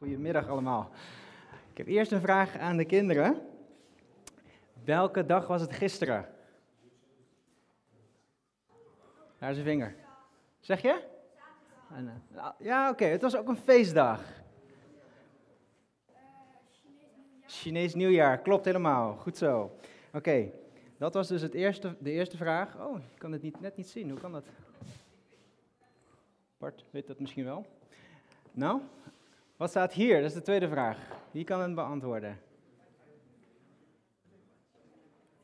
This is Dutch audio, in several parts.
Goedemiddag allemaal. Ik heb eerst een vraag aan de kinderen. Welke dag was het gisteren? Daar is een vinger. Zeg je? Ja, oké. Het was ook een feestdag. Chinees nieuwjaar, klopt helemaal. Goed zo. Oké, dat was dus het eerste, de eerste vraag. Oh, ik kan het niet, net niet zien. Hoe kan dat? Bart weet dat misschien wel. Nou, wat staat hier? Dat is de tweede vraag. Wie kan het beantwoorden?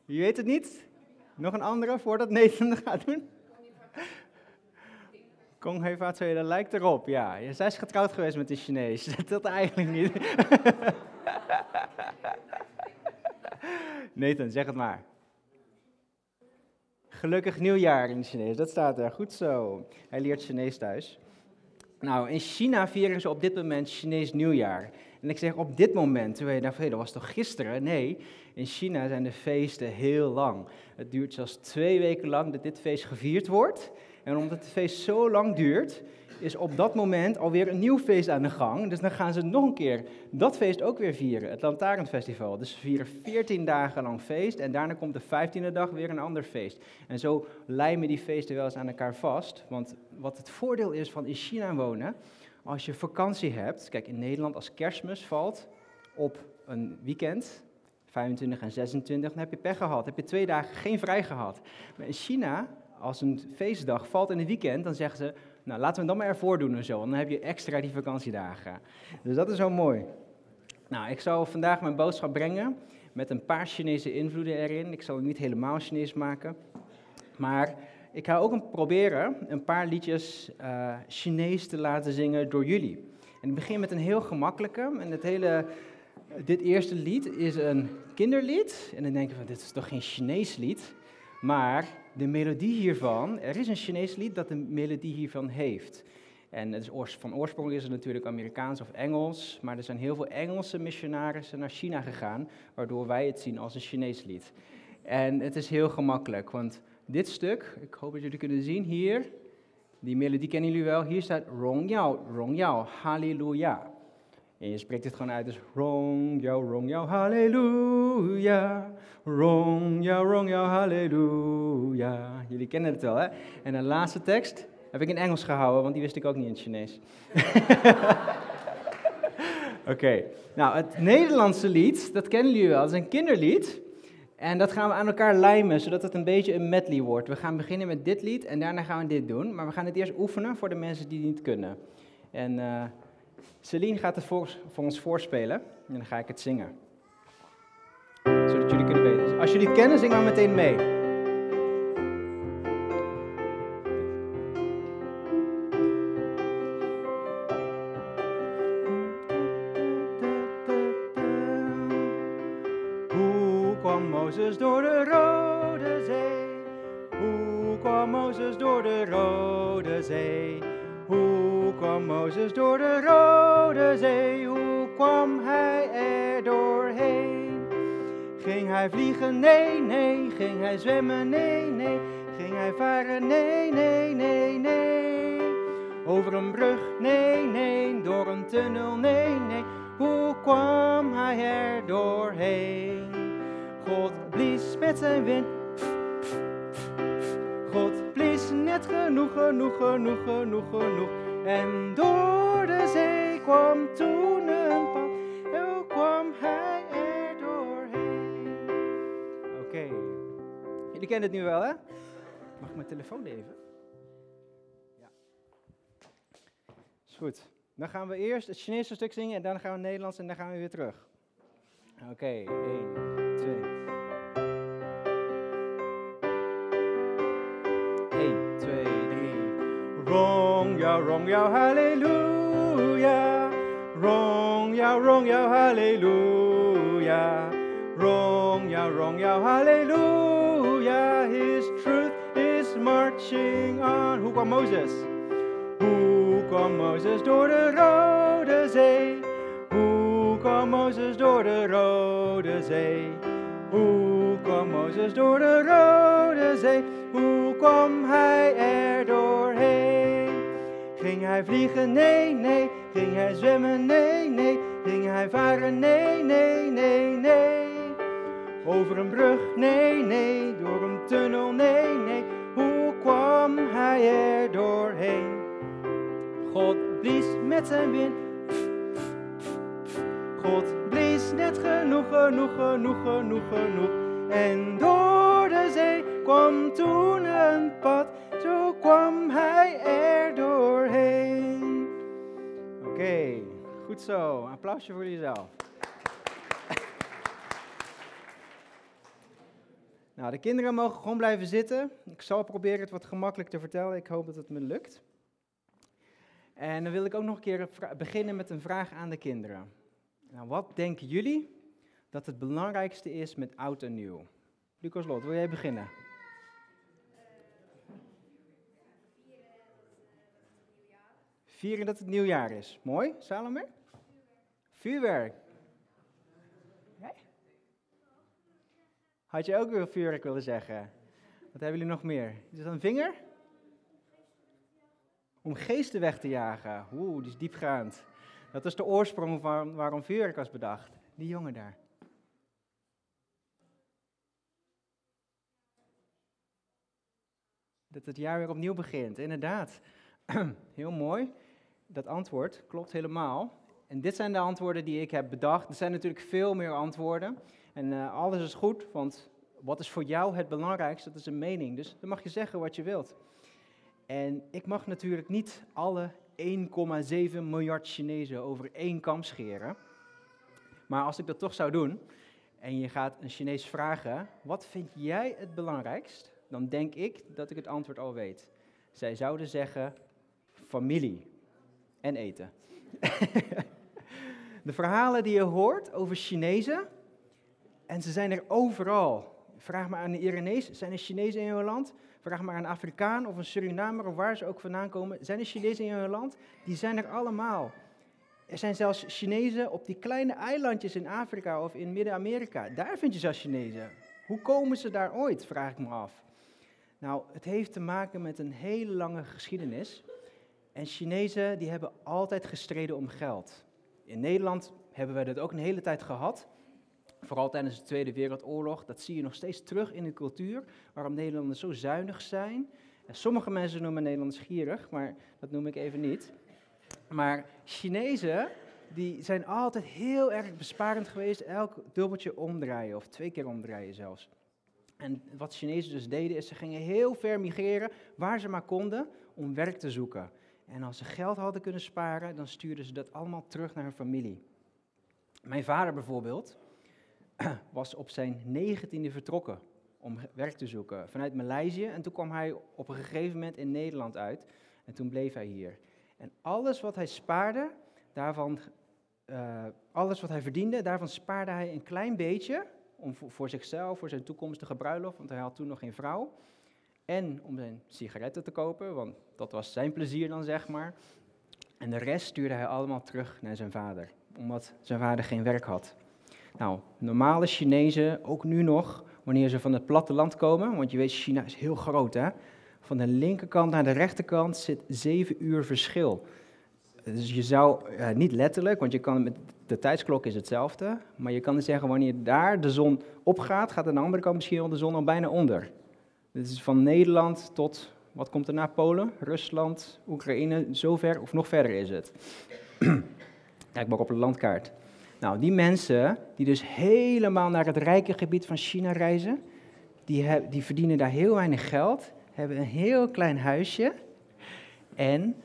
Wie weet het niet? Nog een andere voordat het gaat doen? Kong Heva 2, dat lijkt erop, ja. Zij is getrouwd geweest met de Chinees. Dat telt eigenlijk niet. Nathan, zeg het maar. Gelukkig nieuwjaar in het Chinees, dat staat er. Goed zo. Hij leert Chinees thuis. Nou, in China vieren ze op dit moment Chinees nieuwjaar. En ik zeg op dit moment, terwijl je dacht, dat was toch gisteren? Nee, in China zijn de feesten heel lang. Het duurt zelfs twee weken lang dat dit feest gevierd wordt. En omdat het feest zo lang duurt, is op dat moment alweer een nieuw feest aan de gang. Dus dan gaan ze nog een keer dat feest ook weer vieren, het Lantaarnfestival. Dus ze vieren 14 dagen lang feest en daarna komt de 15e dag weer een ander feest. En zo lijmen die feesten wel eens aan elkaar vast. Want wat het voordeel is van in China wonen, als je vakantie hebt, kijk in Nederland als kerstmis valt op een weekend, 25 en 26, dan heb je pech gehad. heb je twee dagen geen vrij gehad. Maar in China, als een feestdag valt in een weekend, dan zeggen ze, nou, laten we dan maar ervoor doen en zo. dan heb je extra die vakantiedagen. Dus dat is zo mooi. Nou, ik zal vandaag mijn boodschap brengen met een paar Chinese invloeden erin. Ik zal het niet helemaal Chinees maken. Maar ik ga ook proberen een paar liedjes uh, Chinees te laten zingen door jullie. En ik begin met een heel gemakkelijke. En het hele, dit eerste lied is een kinderlied. En dan denk je van, dit is toch geen Chinees lied? Maar de melodie hiervan, er is een Chinees lied dat de melodie hiervan heeft. En het van oorsprong is het natuurlijk Amerikaans of Engels, maar er zijn heel veel Engelse missionarissen naar China gegaan, waardoor wij het zien als een Chinees lied. En het is heel gemakkelijk, want dit stuk, ik hoop dat jullie kunnen zien hier, die melodie kennen jullie wel, hier staat Rong Yao, Rong Yao, Halleluja. En je spreekt het gewoon uit, dus rong jou, rong jou, halleluja. Rong jou, rong jou, halleluja. Jullie kennen het wel, hè? En de laatste tekst heb ik in Engels gehouden, want die wist ik ook niet in het Chinees. Oké, nou het Nederlandse lied, dat kennen jullie wel, dat is een kinderlied. En dat gaan we aan elkaar lijmen, zodat het een beetje een medley wordt. We gaan beginnen met dit lied en daarna gaan we dit doen. Maar we gaan het eerst oefenen voor de mensen die het niet kunnen. En... Uh, Celine gaat het voor, ons voorspelen en dan ga ik het zingen. Zodat jullie kunnen weten. Als jullie het kennen, zing maar meteen mee. Hij vliegen? Nee, nee. Ging hij zwemmen? Nee, nee. Ging hij varen? Nee, nee, nee, nee. Over een brug? Nee, nee. Door een tunnel? Nee, nee. Hoe kwam hij er doorheen? God blies met zijn wind God blies net genoeg, genoeg, genoeg, genoeg, genoeg. En door de zee kwam toen Jullie kennen het nu wel, hè? Mag ik mijn telefoon even? Ja. Is goed. Dan gaan we eerst het Chinese stuk zingen en dan gaan we Nederlands en dan gaan we weer terug. Oké, okay, 1, 2. 1, 2, 3. Rong jou, rong jou, halleluja. Rong jou, rong jou, halleluja. Rong jou, rong jou, halleluja. Marching on. Hoe kwam Mozes? Hoe kwam Mozes door de Rode Zee? Hoe kwam Mozes door de Rode Zee? Hoe kwam Mozes door de Rode Zee? Hoe kwam hij er doorheen? Ging hij vliegen? Nee, nee. Ging hij zwemmen? Nee, nee. hij varen? Nee, nee, nee, nee. Over een brug? Nee, nee. Door een tunnel? Nee, nee. Kwam hij er doorheen? God blies met zijn wind. God blies net genoeg, genoeg, genoeg, genoeg, genoeg. En door de zee kwam toen een pad, zo kwam hij er doorheen. Oké, goed zo. Applausje voor jezelf. Nou, de kinderen mogen gewoon blijven zitten. Ik zal proberen het wat gemakkelijk te vertellen. Ik hoop dat het me lukt. En dan wil ik ook nog een keer beginnen met een vraag aan de kinderen. Nou, wat denken jullie dat het belangrijkste is met oud en nieuw? Lucas Lot, wil jij beginnen? Vieren dat het nieuwjaar is. Mooi, Salome? Vuurwerk. Had je ook weer vuurwerk willen zeggen? Wat hebben jullie nog meer? Is dat een vinger? Om geesten weg te jagen. Oeh, die is diepgaand. Dat is de oorsprong van waarom vuurwerk was bedacht. Die jongen daar. Dat het jaar weer opnieuw begint, inderdaad. Heel mooi. Dat antwoord klopt helemaal. En dit zijn de antwoorden die ik heb bedacht. Er zijn natuurlijk veel meer antwoorden. En uh, alles is goed, want wat is voor jou het belangrijkste? Dat is een mening. Dus dan mag je zeggen wat je wilt. En ik mag natuurlijk niet alle 1,7 miljard Chinezen over één kam scheren. Maar als ik dat toch zou doen, en je gaat een Chinees vragen, wat vind jij het belangrijkst? Dan denk ik dat ik het antwoord al weet. Zij zouden zeggen familie en eten. De verhalen die je hoort over Chinezen, en ze zijn er overal. Vraag maar aan de Iranees, zijn er Chinezen in jouw land? Vraag maar aan een Afrikaan of een Surinamer of waar ze ook vandaan komen. Zijn er Chinezen in hun land? Die zijn er allemaal. Er zijn zelfs Chinezen op die kleine eilandjes in Afrika of in Midden-Amerika. Daar vind je zelfs Chinezen. Hoe komen ze daar ooit, vraag ik me af. Nou, het heeft te maken met een hele lange geschiedenis. En Chinezen die hebben altijd gestreden om geld. In Nederland hebben we dat ook een hele tijd gehad. Vooral tijdens de Tweede Wereldoorlog. Dat zie je nog steeds terug in de cultuur. Waarom Nederlanders zo zuinig zijn. En sommige mensen noemen Nederlanders gierig, maar dat noem ik even niet. Maar Chinezen die zijn altijd heel erg besparend geweest. Elk dubbeltje omdraaien of twee keer omdraaien zelfs. En wat Chinezen dus deden is ze gingen heel ver migreren waar ze maar konden om werk te zoeken. En als ze geld hadden kunnen sparen, dan stuurden ze dat allemaal terug naar hun familie. Mijn vader bijvoorbeeld, was op zijn negentiende vertrokken om werk te zoeken vanuit Maleisië. En toen kwam hij op een gegeven moment in Nederland uit. En toen bleef hij hier. En alles wat hij spaarde, daarvan, uh, alles wat hij verdiende, daarvan spaarde hij een klein beetje om voor, zichzelf, voor zijn toekomstige bruiloft, want hij had toen nog geen vrouw. En om zijn sigaretten te kopen, want dat was zijn plezier dan, zeg maar. En de rest stuurde hij allemaal terug naar zijn vader, omdat zijn vader geen werk had. Nou, normale Chinezen, ook nu nog, wanneer ze van het platteland komen, want je weet, China is heel groot, hè? Van de linkerkant naar de rechterkant zit zeven uur verschil. Dus je zou, niet letterlijk, want je kan met de tijdsklok is hetzelfde, maar je kan dus zeggen wanneer daar de zon opgaat, gaat aan de andere kant misschien al de zon al bijna onder. Dit is van Nederland tot, wat komt er na Polen, Rusland, Oekraïne, zover of nog verder is het. Kijk maar op de landkaart. Nou, die mensen die dus helemaal naar het rijke gebied van China reizen, die, die verdienen daar heel weinig geld, hebben een heel klein huisje en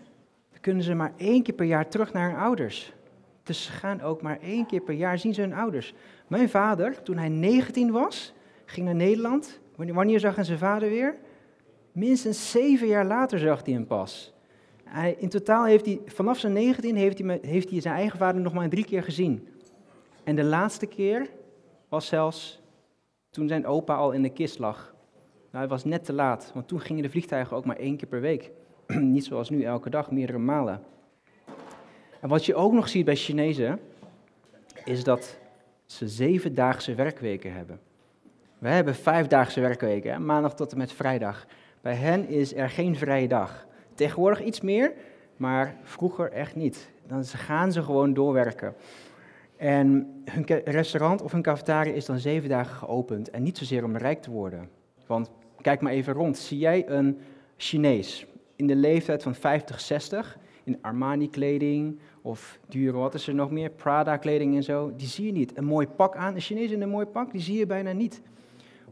kunnen ze maar één keer per jaar terug naar hun ouders. Dus ze gaan ook maar één keer per jaar zien ze hun ouders. Mijn vader, toen hij 19 was, ging naar Nederland. Wanneer zag hij zijn vader weer? Minstens zeven jaar later zag hij hem pas. Hij, in totaal heeft hij, vanaf zijn 19 heeft hij, heeft hij zijn eigen vader nog maar drie keer gezien. En de laatste keer was zelfs toen zijn opa al in de kist lag. Nou, het was net te laat, want toen gingen de vliegtuigen ook maar één keer per week. Niet zoals nu elke dag, meerdere malen. En wat je ook nog ziet bij Chinezen, is dat ze zevendaagse werkweken hebben. Wij hebben vijfdaagse werkweken, hè? maandag tot en met vrijdag. Bij hen is er geen vrije dag. Tegenwoordig iets meer, maar vroeger echt niet. Dan gaan ze gewoon doorwerken. En hun restaurant of hun cafetaria is dan zeven dagen geopend. En niet zozeer om rijk te worden. Want kijk maar even rond. Zie jij een Chinees in de leeftijd van 50, 60 in Armani-kleding of dure, wat is er nog meer, Prada-kleding en zo, die zie je niet. Een mooi pak aan, een Chinees in een mooi pak, die zie je bijna niet.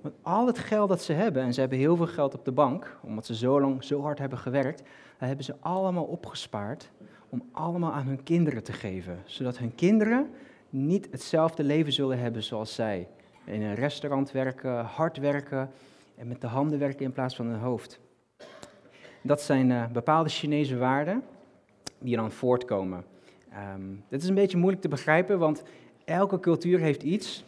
Want al het geld dat ze hebben, en ze hebben heel veel geld op de bank, omdat ze zo lang, zo hard hebben gewerkt, dat hebben ze allemaal opgespaard om allemaal aan hun kinderen te geven. Zodat hun kinderen niet hetzelfde leven zullen hebben zoals zij. In een restaurant werken, hard werken en met de handen werken in plaats van hun hoofd. Dat zijn uh, bepaalde Chinese waarden die dan voortkomen. Um, dit is een beetje moeilijk te begrijpen, want elke cultuur heeft iets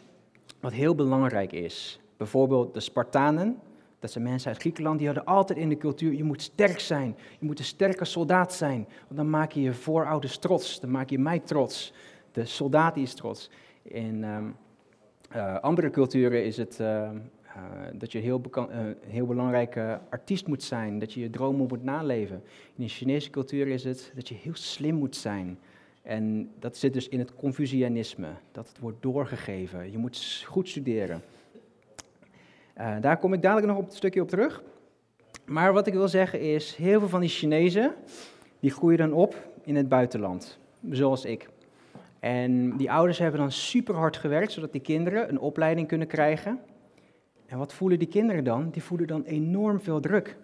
wat heel belangrijk is. Bijvoorbeeld de Spartanen, dat zijn mensen uit Griekenland, die hadden altijd in de cultuur, je moet sterk zijn, je moet een sterke soldaat zijn, want dan maak je je voorouders trots, dan maak je mij trots. De soldaat is trots. In um, uh, andere culturen is het uh, uh, dat je heel, een heel belangrijke artiest moet zijn, dat je je dromen moet naleven. In de Chinese cultuur is het dat je heel slim moet zijn. En dat zit dus in het Confucianisme, dat het wordt doorgegeven. Je moet goed studeren. Daar kom ik dadelijk nog op een stukje op terug. Maar wat ik wil zeggen is, heel veel van die Chinezen, die groeien dan op in het buitenland, zoals ik. En die ouders hebben dan super hard gewerkt, zodat die kinderen een opleiding kunnen krijgen. En wat voelen die kinderen dan? Die voelen dan enorm veel druk.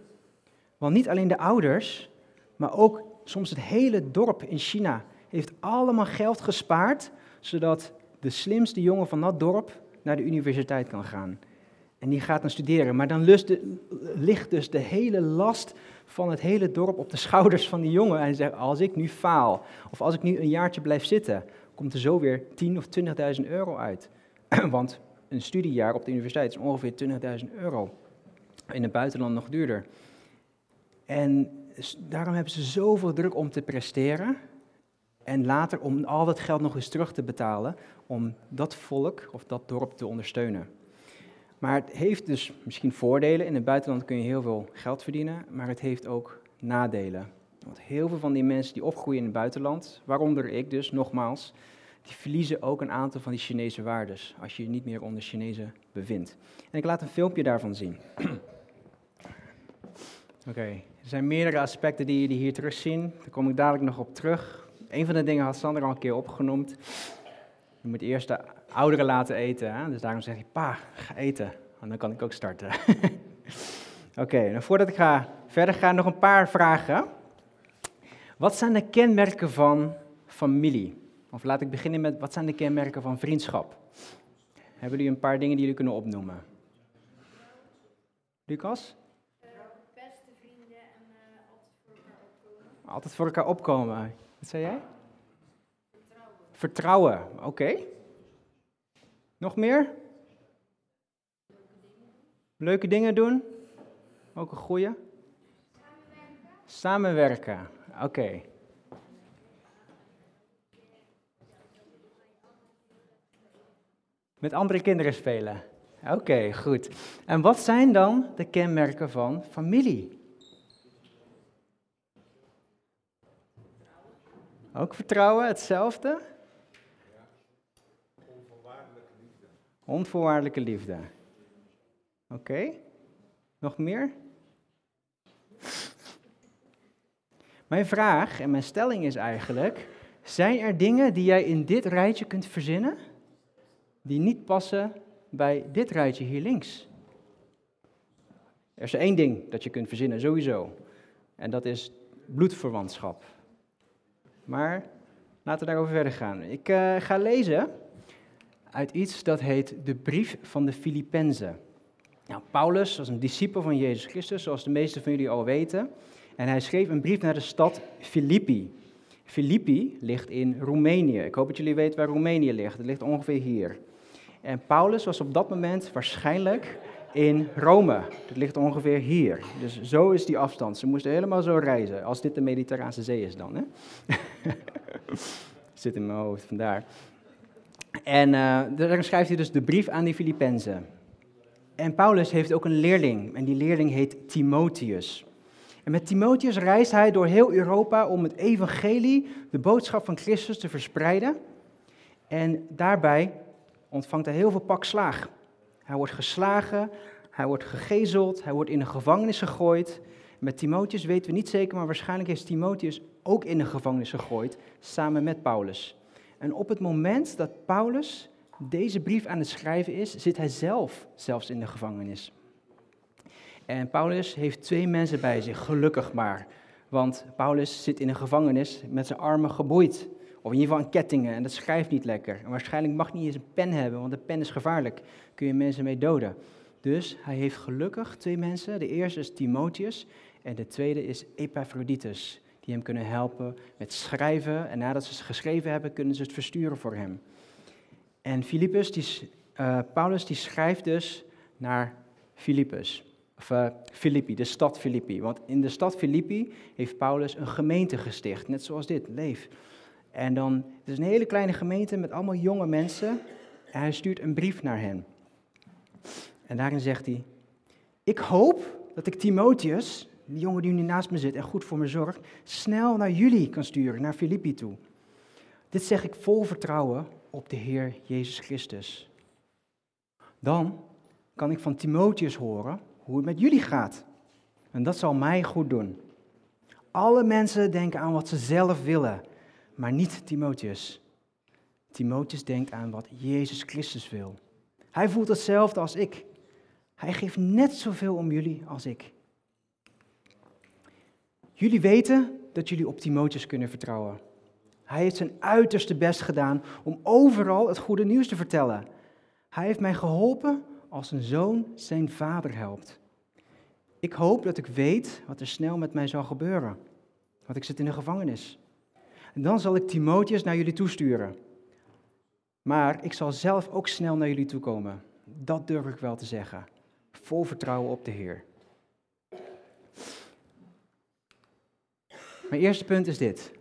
Want niet alleen de ouders, maar ook soms het hele dorp in China heeft allemaal geld gespaard, zodat de slimste jongen van dat dorp naar de universiteit kan gaan. En die gaat dan studeren. Maar dan ligt dus de hele last van het hele dorp op de schouders van die jongen. En hij zegt, als ik nu faal, of als ik nu een jaartje blijf zitten, komt er zo weer 10.000 of 20.000 euro uit. Want een studiejaar op de universiteit is ongeveer 20.000 euro. In het buitenland nog duurder. En daarom hebben ze zoveel druk om te presteren. En later om al dat geld nog eens terug te betalen. Om dat volk of dat dorp te ondersteunen. Maar het heeft dus misschien voordelen. In het buitenland kun je heel veel geld verdienen. Maar het heeft ook nadelen. Want heel veel van die mensen die opgroeien in het buitenland, waaronder ik dus nogmaals, die verliezen ook een aantal van die Chinese waardes als je je niet meer onder Chinezen bevindt. En ik laat een filmpje daarvan zien. Oké, er zijn meerdere aspecten die jullie hier terugzien. Daar kom ik dadelijk nog op terug. Een van de dingen had Sander al een keer opgenoemd. Je moet eerst de ouderen laten eten. Hè? Dus daarom zeg je, pa, ga eten. En dan kan ik ook starten. Oké, okay, nou voordat ik ga verder ga, nog een paar vragen. Wat zijn de kenmerken van familie? Of laat ik beginnen met, wat zijn de kenmerken van vriendschap? Hebben jullie een paar dingen die jullie kunnen opnoemen? Lucas? beste vrienden en uh, altijd voor elkaar opkomen. Altijd voor elkaar opkomen. Wat zei jij? Vertrouwen. Vertrouwen, oké. Nog meer? Leuke dingen doen. Ook een goeie. Samenwerken. Samenwerken, oké. Met andere kinderen spelen. Oké, goed. En wat zijn dan de kenmerken van familie? Ook vertrouwen, hetzelfde? Onvoorwaardelijke liefde. Onvoorwaardelijke liefde. Oké. Nog meer? Mijn vraag en mijn stelling is eigenlijk: zijn er dingen die jij in dit rijtje kunt verzinnen? die niet passen bij dit rijtje hier links. Er is één ding dat je kunt verzinnen, sowieso. En dat is bloedverwantschap. Maar laten we daarover verder gaan. Ik uh, ga lezen uit iets dat heet de brief van de Filippenzen. Nou, Paulus was een discipel van Jezus Christus, zoals de meesten van jullie al weten. En hij schreef een brief naar de stad Filippi. Filippi ligt in Roemenië. Ik hoop dat jullie weten waar Roemenië ligt. Het ligt ongeveer hier. En Paulus was op dat moment waarschijnlijk in Rome. Dat ligt ongeveer hier. Dus zo is die afstand. Ze moesten helemaal zo reizen, als dit de Mediterrane Zee is dan. Hè? Zit in mijn hoofd, vandaar. En uh, dan schrijft hij dus de brief aan die Filippenzen. En Paulus heeft ook een leerling, en die leerling heet Timotheus. Met Timotheus reist hij door heel Europa om het evangelie, de boodschap van Christus, te verspreiden. En daarbij ontvangt hij heel veel pak slaag. Hij wordt geslagen, hij wordt gegezeld, hij wordt in de gevangenis gegooid. Met Timotheus weten we niet zeker, maar waarschijnlijk is Timotheus ook in de gevangenis gegooid, samen met Paulus. En op het moment dat Paulus deze brief aan het schrijven is, zit hij zelf zelfs in de gevangenis. En Paulus heeft twee mensen bij zich, gelukkig maar. Want Paulus zit in een gevangenis met zijn armen geboeid. Of in ieder geval aan kettingen en dat schrijft niet lekker. En waarschijnlijk mag niet eens een pen hebben, want een pen is gevaarlijk. Kun je mensen mee doden. Dus hij heeft gelukkig twee mensen. De eerste is Timotheus en de tweede is Epaphroditus. Die hem kunnen helpen met schrijven. En nadat ze het geschreven hebben, kunnen ze het versturen voor hem. En Philippus, die, uh, Paulus die schrijft dus naar Philippus. Of uh, Filippi, de stad Filippi. Want in de stad Filippi heeft Paulus een gemeente gesticht. Net zoals dit, Leef. En dan, het is een hele kleine gemeente met allemaal jonge mensen. En hij stuurt een brief naar hen. En daarin zegt hij: Ik hoop dat ik Timotheus, die jongen die nu naast me zit en goed voor me zorgt, snel naar jullie kan sturen, naar Filippi toe. Dit zeg ik vol vertrouwen op de Heer Jezus Christus. Dan kan ik van Timotheus horen hoe het met jullie gaat. En dat zal mij goed doen. Alle mensen denken aan wat ze zelf willen, maar niet Timotheus. Timotheus denkt aan wat Jezus Christus wil. Hij voelt hetzelfde als ik. Hij geeft net zoveel om jullie als ik. Jullie weten dat jullie op Timotheus kunnen vertrouwen. Hij heeft zijn uiterste best gedaan om overal het goede nieuws te vertellen. Hij heeft mij geholpen als een zoon zijn vader helpt. Ik hoop dat ik weet wat er snel met mij zal gebeuren, want ik zit in de gevangenis. En dan zal ik Timotheus naar jullie toesturen. Maar ik zal zelf ook snel naar jullie toe komen. Dat durf ik wel te zeggen. Vol vertrouwen op de Heer. Mijn eerste punt is dit.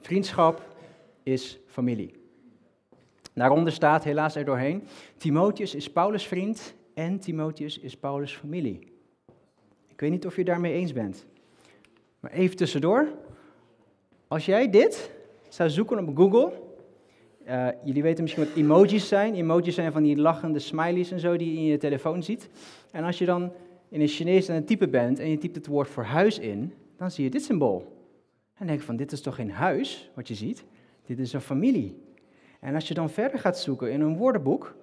Vriendschap is familie. Daaronder staat helaas er doorheen, Timotheus is Paulus' vriend en Timotheus is Paulus' familie. Ik weet niet of je daarmee eens bent. Maar even tussendoor. Als jij dit zou zoeken op Google, uh, jullie weten misschien wat emojis zijn. Emojis zijn van die lachende smileys en zo die je in je telefoon ziet. En als je dan in het Chinees aan het typen bent en je typt het woord voor huis in, dan zie je dit symbool. En denk van, dit is toch geen huis, wat je ziet? Dit is een familie. En als je dan verder gaat zoeken in een woordenboek,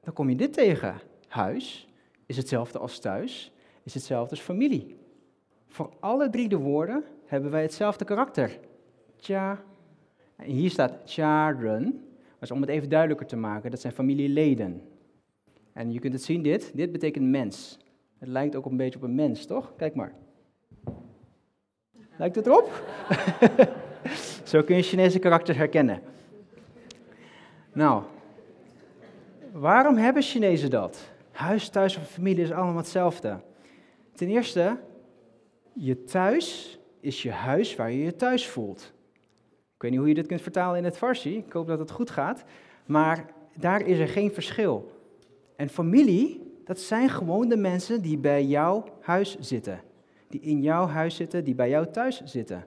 dan kom je dit tegen. Huis is hetzelfde als thuis, is hetzelfde als familie. Voor alle drie de woorden hebben wij hetzelfde karakter. Tja. En hier staat charen. Maar om het even duidelijker te maken, dat zijn familieleden. En je kunt het zien, dit. Dit betekent mens. Het lijkt ook een beetje op een mens, toch? Kijk maar. Lijkt het erop? Zo kun je Chinese karakters herkennen. Nou, waarom hebben Chinezen dat? Huis, thuis of familie is allemaal hetzelfde. Ten eerste, je thuis is je huis waar je je thuis voelt. Ik weet niet hoe je dit kunt vertalen in het Farsi, ik hoop dat het goed gaat. Maar daar is er geen verschil. En familie, dat zijn gewoon de mensen die bij jouw huis zitten die in jouw huis zitten, die bij jou thuis zitten.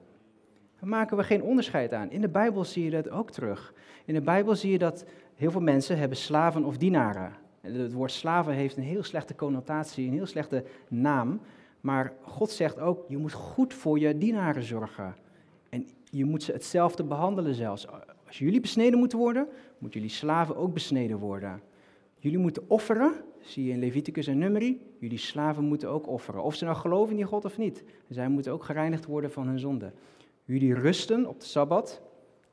Daar maken we geen onderscheid aan. In de Bijbel zie je dat ook terug. In de Bijbel zie je dat heel veel mensen hebben slaven of dienaren. Het woord slaven heeft een heel slechte connotatie, een heel slechte naam. Maar God zegt ook, je moet goed voor je dienaren zorgen. En je moet ze hetzelfde behandelen zelfs. Als jullie besneden moeten worden, moeten jullie slaven ook besneden worden. Jullie moeten offeren, zie je in Leviticus en Numeri. Jullie slaven moeten ook offeren. Of ze nou geloven in die God of niet. Zij moeten ook gereinigd worden van hun zonde. Jullie rusten op de Sabbat.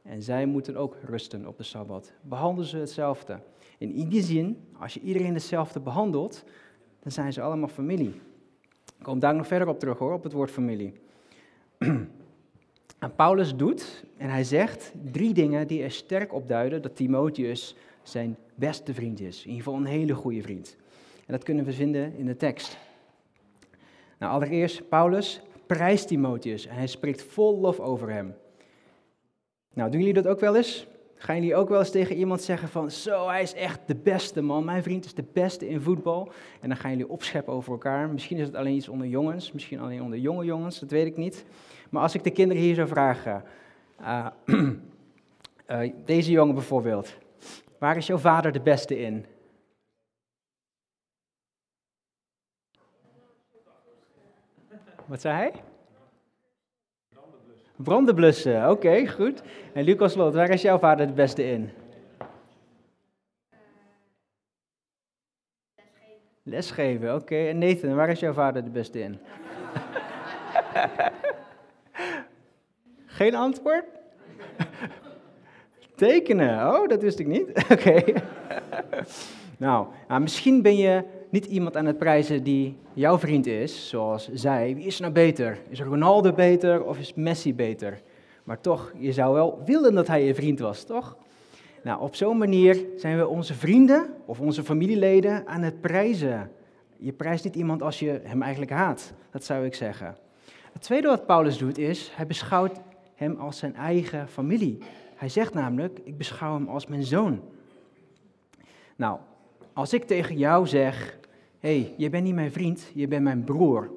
En zij moeten ook rusten op de Sabbat. Behandelen ze hetzelfde. In die zin, als je iedereen hetzelfde behandelt, dan zijn ze allemaal familie. Ik kom daar nog verder op terug hoor, op het woord familie. En Paulus doet, en hij zegt drie dingen die er sterk op duiden dat Timotheus zijn beste vriend is. In ieder geval een hele goede vriend. En dat kunnen we vinden in de tekst. Nou, allereerst, Paulus prijst Timotheus en hij spreekt vol lof over hem. Nou, doen jullie dat ook wel eens? Gaan jullie ook wel eens tegen iemand zeggen van, zo, hij is echt de beste man, mijn vriend is de beste in voetbal. En dan gaan jullie opscheppen over elkaar. Misschien is het alleen iets onder jongens, misschien alleen onder jonge jongens, dat weet ik niet. Maar als ik de kinderen hier zou vragen, uh, Uh, deze jongen bijvoorbeeld. Waar is jouw vader de beste in? Wat zei hij? Branden blussen, oké, goed. En Lucas Lot, waar is jouw vader de beste in? Lesgeven, oké. En Nathan, waar is jouw vader de beste in? Geen antwoord? Tekenen, oh, dat wist ik niet. Oké. nou, nou, misschien ben je niet iemand aan het prijzen die jouw vriend is, zoals zij. Wie is nou beter? Is Ronaldo beter of is Messi beter? Maar toch, je zou wel willen dat hij je vriend was, toch? Nou, op zo'n manier zijn we onze vrienden of onze familieleden aan het prijzen. Je prijst niet iemand als je hem eigenlijk haat, dat zou ik zeggen. Het tweede wat Paulus doet is, hij beschouwt hem als zijn eigen familie. Hij zegt namelijk, ik beschouw hem als mijn zoon. Nou, als ik tegen jou zeg, hey, je bent niet mijn vriend, je bent mijn broer,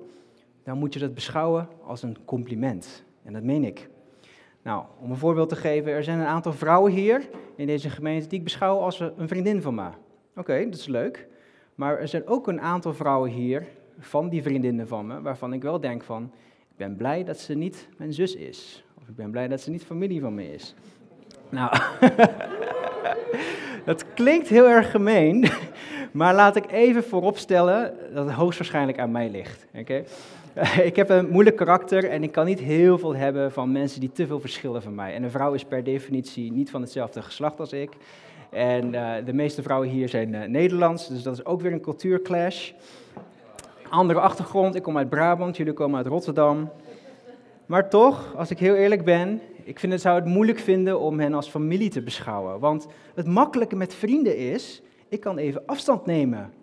dan moet je dat beschouwen als een compliment. En dat meen ik. Nou, om een voorbeeld te geven, er zijn een aantal vrouwen hier in deze gemeente die ik beschouw als een vriendin van me. Oké, dat is leuk. Maar er zijn ook een aantal vrouwen hier, van die vriendinnen van me, waarvan ik wel denk van, ik ben blij dat ze niet mijn zus is. Of ik ben blij dat ze niet familie van me is. Nou, dat klinkt heel erg gemeen, maar laat ik even vooropstellen dat het hoogstwaarschijnlijk aan mij ligt. Oké? Ik heb een moeilijk karakter en ik kan niet heel veel hebben van mensen die te veel verschillen van mij. En een vrouw is per definitie niet van hetzelfde geslacht als ik. En uh, de meeste vrouwen hier zijn uh, Nederlands, dus dat is ook weer een cultuurclash. Andere achtergrond, ik kom uit Brabant, jullie komen uit Rotterdam. Maar toch, als ik heel eerlijk ben, ik vind het, zou het moeilijk vinden om hen als familie te beschouwen. Want het makkelijke met vrienden is, ik kan even afstand nemen.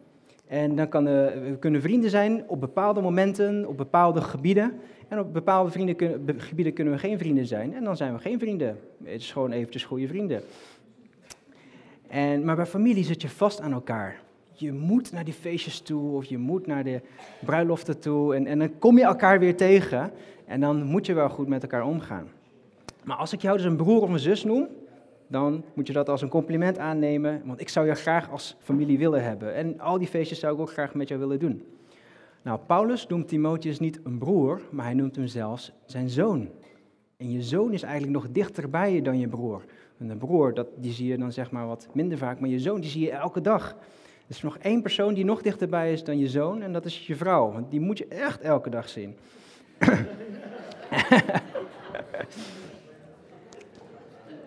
En dan kan, uh, we kunnen vrienden zijn op bepaalde momenten, op bepaalde gebieden. En op bepaalde vrienden gebieden kunnen we geen vrienden zijn. En dan zijn we geen vrienden. Het is gewoon eventjes goede vrienden. En, maar bij familie zit je vast aan elkaar. Je moet naar die feestjes toe of je moet naar de bruiloften toe. En, en dan kom je elkaar weer tegen. En dan moet je wel goed met elkaar omgaan. Maar als ik jou dus een broer of een zus noem, dan moet je dat als een compliment aannemen, want ik zou je graag als familie willen hebben. En al die feestjes zou ik ook graag met jou willen doen. Nou, Paulus noemt Timotheus niet een broer, maar hij noemt hem zelfs zijn zoon. En je zoon is eigenlijk nog dichter bij je dan je broer. En een broer, dat, die zie je dan zeg maar wat minder vaak, maar je zoon die zie je elke dag. Er is nog één persoon die nog dichterbij is dan je zoon, en dat is je vrouw. Want die moet je echt elke dag zien.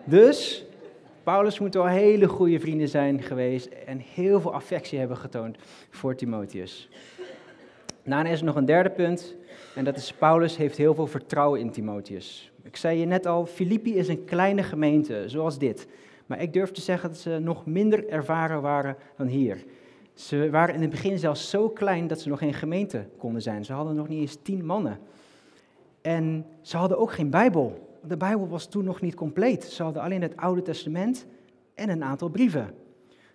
Dus, Paulus moet wel hele goede vrienden zijn geweest en heel veel affectie hebben getoond voor Timotheus. Daarna is er nog een derde punt, en dat is Paulus heeft heel veel vertrouwen in Timotheus. Ik zei je net al, Filippi is een kleine gemeente, zoals dit. Maar ik durf te zeggen dat ze nog minder ervaren waren dan hier. Ze waren in het begin zelfs zo klein dat ze nog geen gemeente konden zijn. Ze hadden nog niet eens tien mannen. En ze hadden ook geen Bijbel. De Bijbel was toen nog niet compleet. Ze hadden alleen het Oude Testament en een aantal brieven.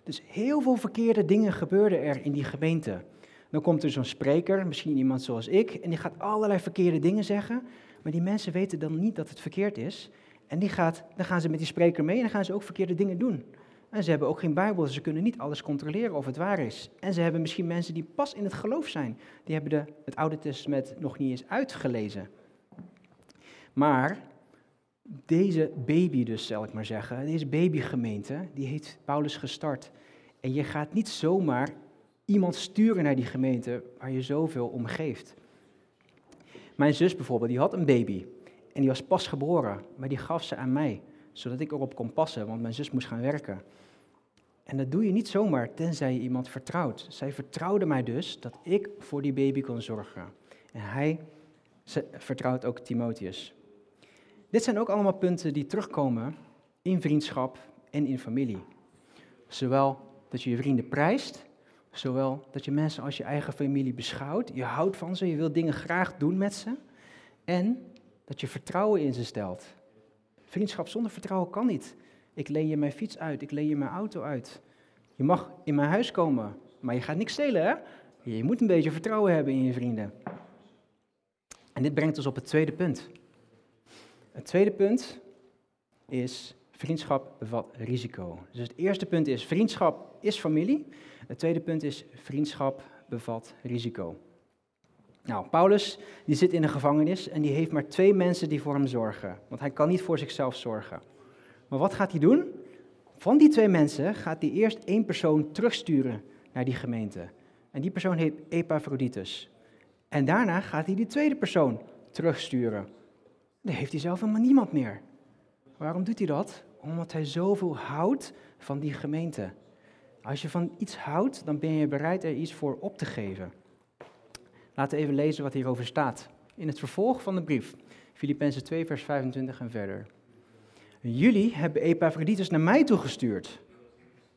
Dus heel veel verkeerde dingen gebeurden er in die gemeente. Dan komt er zo'n spreker, misschien iemand zoals ik, en die gaat allerlei verkeerde dingen zeggen. Maar die mensen weten dan niet dat het verkeerd is. En die gaat, dan gaan ze met die spreker mee en dan gaan ze ook verkeerde dingen doen. En ze hebben ook geen Bijbel, ze kunnen niet alles controleren of het waar is. En ze hebben misschien mensen die pas in het geloof zijn. Die hebben de, het Oude Testament nog niet eens uitgelezen. Maar deze baby dus, zal ik maar zeggen, deze babygemeente, die heeft Paulus gestart. En je gaat niet zomaar iemand sturen naar die gemeente waar je zoveel om geeft. Mijn zus bijvoorbeeld, die had een baby. En die was pas geboren, maar die gaf ze aan mij, zodat ik erop kon passen, want mijn zus moest gaan werken. En dat doe je niet zomaar, tenzij je iemand vertrouwt. Zij vertrouwde mij dus dat ik voor die baby kon zorgen. En hij vertrouwt ook Timotheus. Dit zijn ook allemaal punten die terugkomen in vriendschap en in familie. Zowel dat je je vrienden prijst, zowel dat je mensen als je eigen familie beschouwt. Je houdt van ze, je wilt dingen graag doen met ze. En dat je vertrouwen in ze stelt. Vriendschap zonder vertrouwen kan niet. Ik leen je mijn fiets uit, ik leen je mijn auto uit. Je mag in mijn huis komen, maar je gaat niks stelen, hè? Je moet een beetje vertrouwen hebben in je vrienden. En dit brengt ons op het tweede punt. Het tweede punt is Vriendschap bevat risico. Dus het eerste punt is, vriendschap is familie. Het tweede punt is, vriendschap bevat risico. Nou, Paulus die zit in een gevangenis en die heeft maar twee mensen die voor hem zorgen. Want hij kan niet voor zichzelf zorgen. Maar wat gaat hij doen? Van die twee mensen gaat hij eerst één persoon terugsturen naar die gemeente. En die persoon heet Epaphroditus. En daarna gaat hij die tweede persoon terugsturen. Dan heeft hij zelf helemaal niemand meer. Waarom doet hij dat? Omdat hij zoveel houdt van die gemeente. Als je van iets houdt, dan ben je bereid er iets voor op te geven. Laten we even lezen wat hierover staat. In het vervolg van de brief, Filippenzen 2, vers 25 en verder. Jullie hebben Epaphroditus naar mij toegestuurd.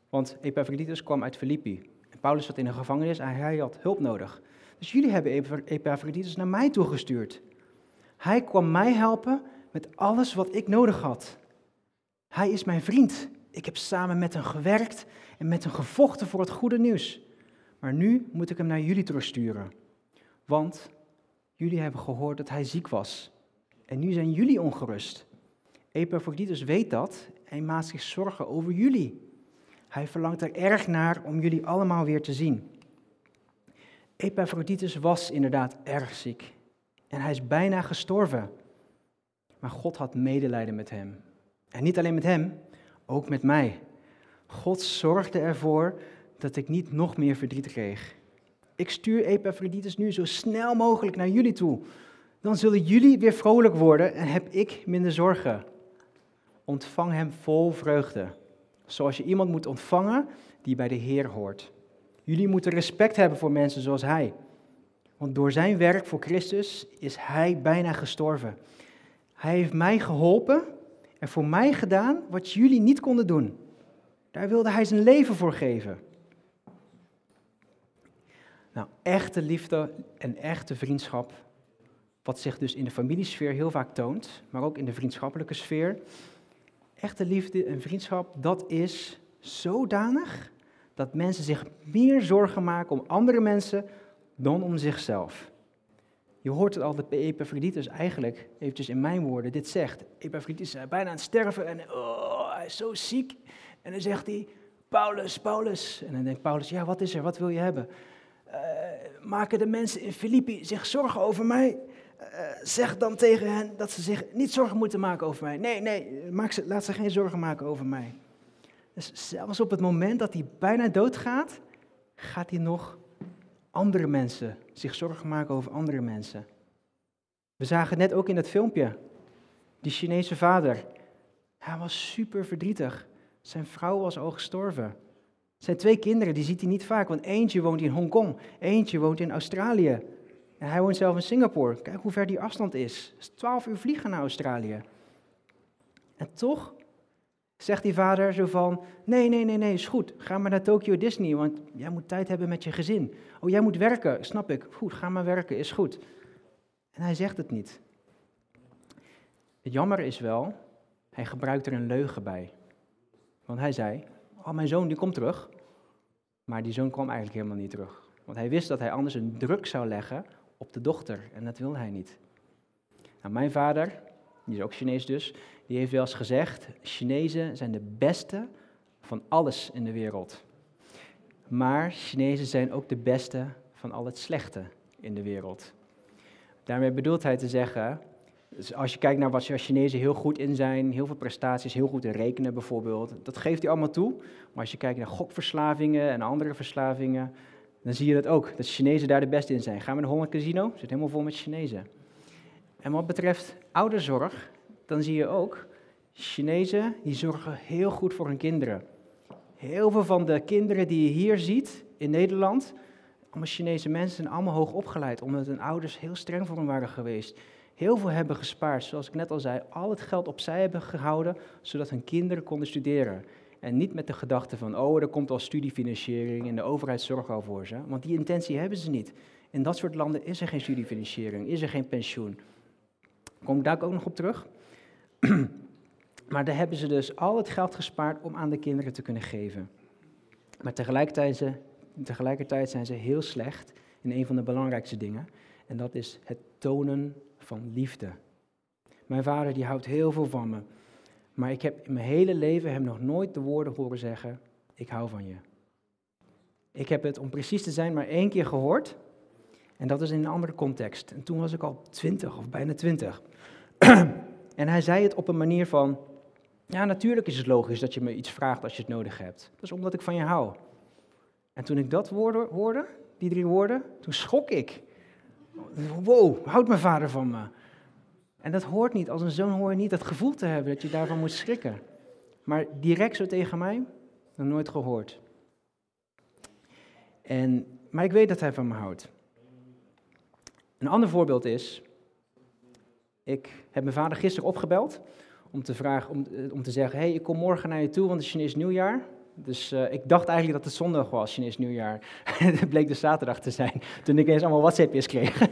Want Epaphroditus kwam uit Filippi. En Paulus zat in een gevangenis en hij had hulp nodig. Dus jullie hebben Epaphroditus naar mij toegestuurd. Hij kwam mij helpen met alles wat ik nodig had. Hij is mijn vriend. Ik heb samen met hem gewerkt en met hem gevochten voor het goede nieuws. Maar nu moet ik hem naar jullie terugsturen. Want jullie hebben gehoord dat hij ziek was. En nu zijn jullie ongerust. Epaphroditus weet dat en maakt zich zorgen over jullie. Hij verlangt er erg naar om jullie allemaal weer te zien. Epaphroditus was inderdaad erg ziek en hij is bijna gestorven. Maar God had medelijden met hem. En niet alleen met hem, ook met mij. God zorgde ervoor dat ik niet nog meer verdriet kreeg. Ik stuur Epaphroditus nu zo snel mogelijk naar jullie toe. Dan zullen jullie weer vrolijk worden en heb ik minder zorgen. Ontvang hem vol vreugde, zoals je iemand moet ontvangen die bij de Heer hoort. Jullie moeten respect hebben voor mensen zoals hij. Want door zijn werk voor Christus is hij bijna gestorven. Hij heeft mij geholpen en voor mij gedaan wat jullie niet konden doen. Daar wilde hij zijn leven voor geven. Nou, echte liefde en echte vriendschap, wat zich dus in de familiesfeer heel vaak toont, maar ook in de vriendschappelijke sfeer. Echte liefde en vriendschap, dat is zodanig dat mensen zich meer zorgen maken om andere mensen dan om zichzelf. Je hoort het al dat Epaphroditus eigenlijk, eventjes in mijn woorden, dit zegt. Epaphroditus is bijna aan het sterven en oh, hij is zo ziek. En dan zegt hij, Paulus, Paulus. En dan denkt Paulus, ja, wat is er, wat wil je hebben? Uh, maken de mensen in Filippi zich zorgen over mij? Uh, zeg dan tegen hen dat ze zich niet zorgen moeten maken over mij. Nee, nee, maak ze, laat ze geen zorgen maken over mij. Dus zelfs op het moment dat hij bijna doodgaat, gaat hij nog andere mensen, zich zorgen maken over andere mensen. We zagen net ook in dat filmpje, die Chinese vader. Hij was super verdrietig. Zijn vrouw was al gestorven. Zijn twee kinderen, die ziet hij niet vaak, want eentje woont in Hongkong, eentje woont in Australië. En hij woont zelf in Singapore. Kijk hoe ver die afstand is. Het is twaalf uur vliegen naar Australië. En toch Zegt die vader zo van, nee, nee, nee, nee, is goed. Ga maar naar Tokyo Disney, want jij moet tijd hebben met je gezin. Oh, jij moet werken, snap ik. Goed, ga maar werken, is goed. En hij zegt het niet. Het jammer is wel, hij gebruikt er een leugen bij. Want hij zei, oh, mijn zoon die komt terug. Maar die zoon kwam eigenlijk helemaal niet terug. Want hij wist dat hij anders een druk zou leggen op de dochter. En dat wilde hij niet. Nou, mijn vader, die is ook Chinees dus, die heeft wel eens gezegd, Chinezen zijn de beste van alles in de wereld. Maar Chinezen zijn ook de beste van al het slechte in de wereld. Daarmee bedoelt hij te zeggen, dus als je kijkt naar wat Chinezen heel goed in zijn, heel veel prestaties, heel goed in rekenen bijvoorbeeld, dat geeft hij allemaal toe. Maar als je kijkt naar gokverslavingen en andere verslavingen, dan zie je dat ook, dat Chinezen daar de beste in zijn. Gaan we naar Holland Casino, zit helemaal vol met Chinezen. En wat betreft ouderzorg, dan zie je ook, Chinezen die zorgen heel goed voor hun kinderen. Heel veel van de kinderen die je hier ziet in Nederland, allemaal Chinese mensen, zijn allemaal hoog opgeleid, omdat hun ouders heel streng voor hen waren geweest. Heel veel hebben gespaard, zoals ik net al zei, al het geld opzij hebben gehouden, zodat hun kinderen konden studeren. En niet met de gedachte van, oh, er komt al studiefinanciering en de overheid zorgt al voor ze. Want die intentie hebben ze niet. In dat soort landen is er geen studiefinanciering, is er geen pensioen. Kom ik daar ook nog op terug? maar daar hebben ze dus al het geld gespaard om aan de kinderen te kunnen geven. Maar tegelijkertijd, ze, tegelijkertijd zijn ze heel slecht in een van de belangrijkste dingen. En dat is het tonen van liefde. Mijn vader die houdt heel veel van me. Maar ik heb in mijn hele leven hem nog nooit de woorden horen zeggen, ik hou van je. Ik heb het, om precies te zijn, maar één keer gehoord. En dat is in een andere context. En toen was ik al twintig of bijna twintig. en hij zei het op een manier van, ja, natuurlijk is het logisch dat je me iets vraagt als je het nodig hebt. Dat is omdat ik van je hou. En toen ik dat woorden, hoorde, die drie woorden, toen schrok ik. Wow, houdt mijn vader van me. En dat hoort niet, als een zoon hoor je niet dat gevoel te hebben dat je daarvan moet schrikken. Maar direct zo tegen mij, nog nooit gehoord. En, maar ik weet dat hij van me houdt. Een ander voorbeeld is, ik heb mijn vader gisteren opgebeld om te, vragen, om, eh, om te zeggen, hey, ik kom morgen naar je toe, want het is Chinees nieuwjaar. Dus uh, ik dacht eigenlijk dat het zondag was, Chinees nieuwjaar. het bleek dus zaterdag te zijn, toen ik eens allemaal WhatsAppjes kreeg.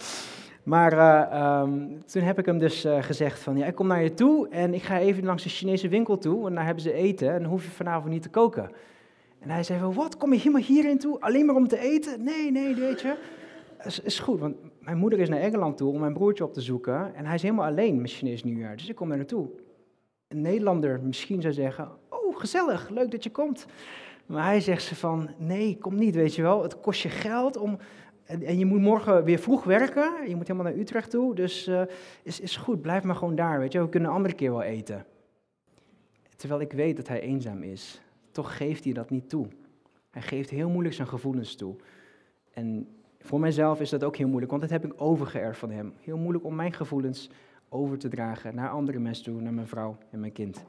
maar uh, um, toen heb ik hem dus gezegd van, ja, ik kom naar je toe en ik ga even langs de Chinese winkel toe, want daar hebben ze eten en dan hoef je vanavond niet te koken. En hij zei van, wat, kom je helemaal hierin toe, alleen maar om te eten? Nee, nee, weet je. Is, is goed, want mijn moeder is naar Engeland toe om mijn broertje op te zoeken en hij is helemaal alleen met Chinees nieuwjaar, dus ik kom daar naartoe. Een Nederlander misschien zou zeggen, oh gezellig, leuk dat je komt. Maar hij zegt ze van, nee, kom niet, weet je wel, het kost je geld om, en, je moet morgen weer vroeg werken, je moet helemaal naar Utrecht toe, dus uh, is, is goed, blijf maar gewoon daar, weet je, we kunnen een andere keer wel eten. Terwijl ik weet dat hij eenzaam is, toch geeft hij dat niet toe. Hij geeft heel moeilijk zijn gevoelens toe. En voor mijzelf is dat ook heel moeilijk, want dat heb ik overgeërfd van hem. Heel moeilijk om mijn gevoelens over te dragen naar andere mensen toe, naar mijn vrouw en mijn kind.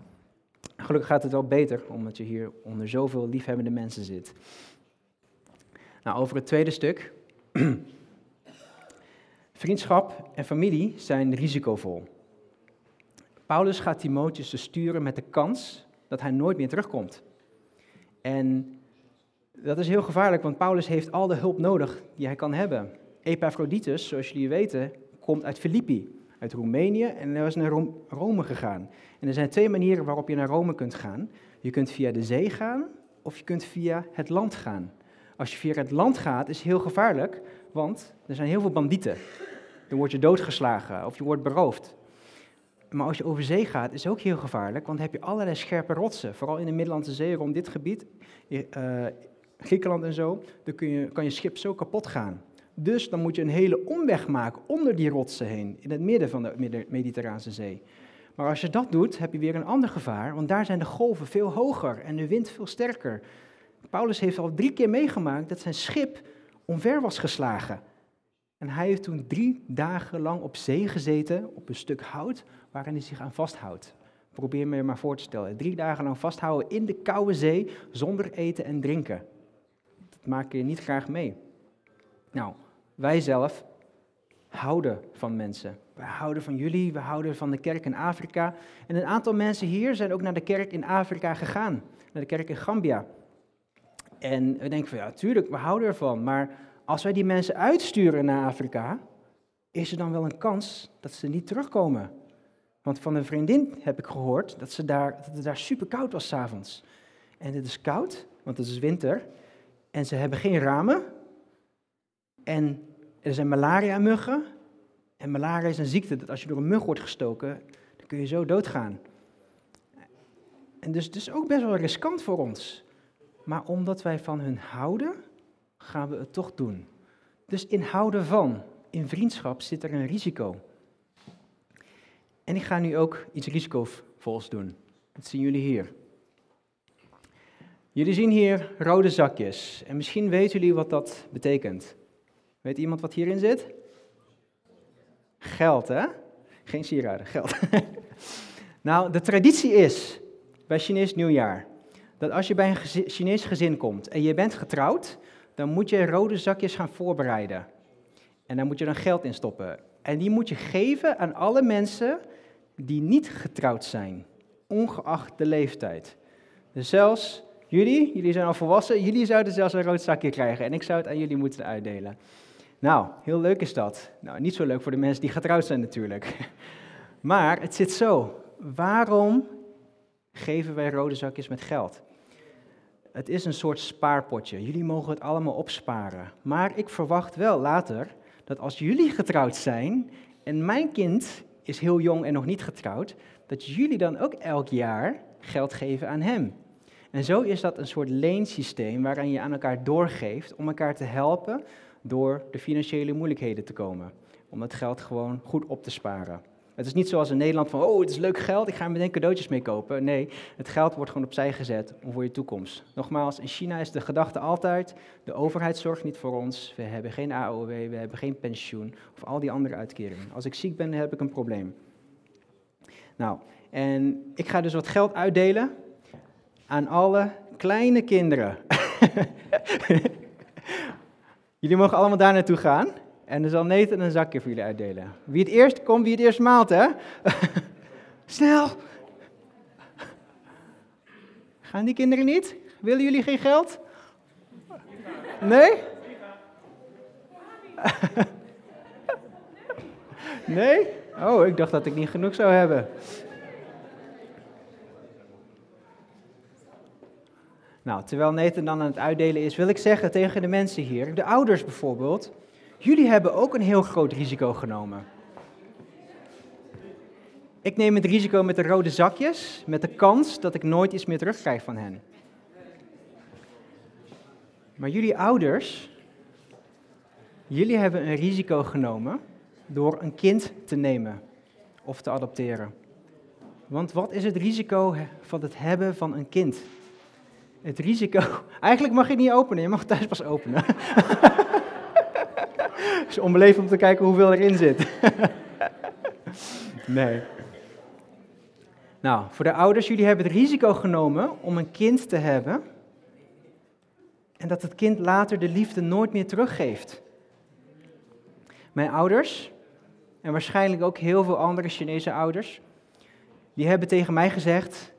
Gelukkig gaat het wel beter, omdat je hier onder zoveel liefhebbende mensen zit. Nou, over het tweede stuk. Vriendschap en familie zijn risicovol. Paulus gaat Timotheus dus sturen met de kans dat hij nooit meer terugkomt. En dat is heel gevaarlijk, want Paulus heeft al de hulp nodig die hij kan hebben. Epaphroditus, zoals jullie weten, komt uit Filippi, uit Roemenië en hij is naar Rome gegaan. En er zijn twee manieren waarop je naar Rome kunt gaan. Je kunt via de zee gaan of je kunt via het land gaan. Als je via het land gaat, is het heel gevaarlijk, want er zijn heel veel bandieten. Dan word je doodgeslagen of je wordt beroofd. Maar als je over zee gaat, is het ook heel gevaarlijk, want dan heb je allerlei scherpe rotsen. Vooral in de Middellandse Zee, rond dit gebied, uh, Griekenland en zo, dan kun je, kan je schip zo kapot gaan. Dus dan moet je een hele omweg maken onder die rotsen heen, in het midden van de Mediterrane Zee. Maar als je dat doet, heb je weer een ander gevaar, want daar zijn de golven veel hoger en de wind veel sterker. Paulus heeft al drie keer meegemaakt dat zijn schip omver was geslagen. En hij heeft toen drie dagen lang op zee gezeten, op een stuk hout, waarin hij zich aan vasthoudt. Probeer me je maar voor te stellen. Drie dagen lang vasthouden in de koude zee, zonder eten en drinken. Maak je niet graag mee. Nou, wij zelf houden van mensen. We houden van jullie, we houden van de kerk in Afrika. En een aantal mensen hier zijn ook naar de kerk in Afrika gegaan, naar de kerk in Gambia. En we denken van ja, tuurlijk, we houden ervan. Maar als wij die mensen uitsturen naar Afrika, is er dan wel een kans dat ze niet terugkomen. Want van een vriendin heb ik gehoord dat, ze daar, dat het daar super koud was s'avonds. En het is koud, want het is winter. En ze hebben geen ramen. En er zijn malaria-muggen. En malaria is een ziekte dat als je door een mug wordt gestoken, dan kun je zo doodgaan. En dus het is ook best wel riskant voor ons. Maar omdat wij van hun houden, gaan we het toch doen. Dus in houden van, in vriendschap zit er een risico. En ik ga nu ook iets risicovols doen. Dat zien jullie hier. Jullie zien hier rode zakjes. En misschien weten jullie wat dat betekent. Weet iemand wat hierin zit? Geld, hè? Geen sieraden, geld. nou, de traditie is bij Chinees nieuwjaar dat als je bij een Chinees gezin komt en je bent getrouwd, dan moet je rode zakjes gaan voorbereiden. En daar moet je dan geld in stoppen. En die moet je geven aan alle mensen die niet getrouwd zijn, ongeacht de leeftijd. Dus zelfs jullie, jullie zijn al volwassen, jullie zouden zelfs een rood zakje krijgen en ik zou het aan jullie moeten uitdelen. Nou, heel leuk is dat. Nou, niet zo leuk voor de mensen die getrouwd zijn natuurlijk. Maar het zit zo. Waarom geven wij rode zakjes met geld? Het is een soort spaarpotje. Jullie mogen het allemaal opsparen. Maar ik verwacht wel later dat als jullie getrouwd zijn en mijn kind is heel jong en nog niet getrouwd, dat jullie dan ook elk jaar geld geven aan Hem. En zo is dat een soort leensysteem waarin je aan elkaar doorgeeft om elkaar te helpen door de financiële moeilijkheden te komen. Om het geld gewoon goed op te sparen. Het is niet zoals in Nederland van, oh, het is leuk geld, ik ga er meteen cadeautjes mee kopen. Nee, het geld wordt gewoon opzij gezet om voor je toekomst. Nogmaals, in China is de gedachte altijd, de overheid zorgt niet voor ons, we hebben geen AOW, we hebben geen pensioen of al die andere uitkeringen. Als ik ziek ben, heb ik een probleem. Nou, en ik ga dus wat geld uitdelen aan alle kleine kinderen. Jullie mogen allemaal daar naartoe gaan. En er zal Nathan een zakje voor jullie uitdelen. Wie het eerst komt, wie het eerst maalt, hè? Snel! Gaan die kinderen niet? Willen jullie geen geld? Nee? Nee? Oh, ik dacht dat ik niet genoeg zou hebben. Nou, terwijl Nathan dan aan het uitdelen is, wil ik zeggen tegen de mensen hier, de ouders bijvoorbeeld, jullie hebben ook een heel groot risico genomen. Ik neem het risico met de rode zakjes, met de kans dat ik nooit iets meer terugkrijg van hen. Maar jullie ouders, jullie hebben een risico genomen door een kind te nemen of te adopteren. Want wat is het risico van het hebben van een kind? Het risico. Eigenlijk mag je het niet openen, je mag het thuis pas openen. Het is onbeleefd om te kijken hoeveel erin zit. nee. Nou, voor de ouders, jullie hebben het risico genomen om een kind te hebben. En dat het kind later de liefde nooit meer teruggeeft. Mijn ouders, en waarschijnlijk ook heel veel andere Chinese ouders, die hebben tegen mij gezegd,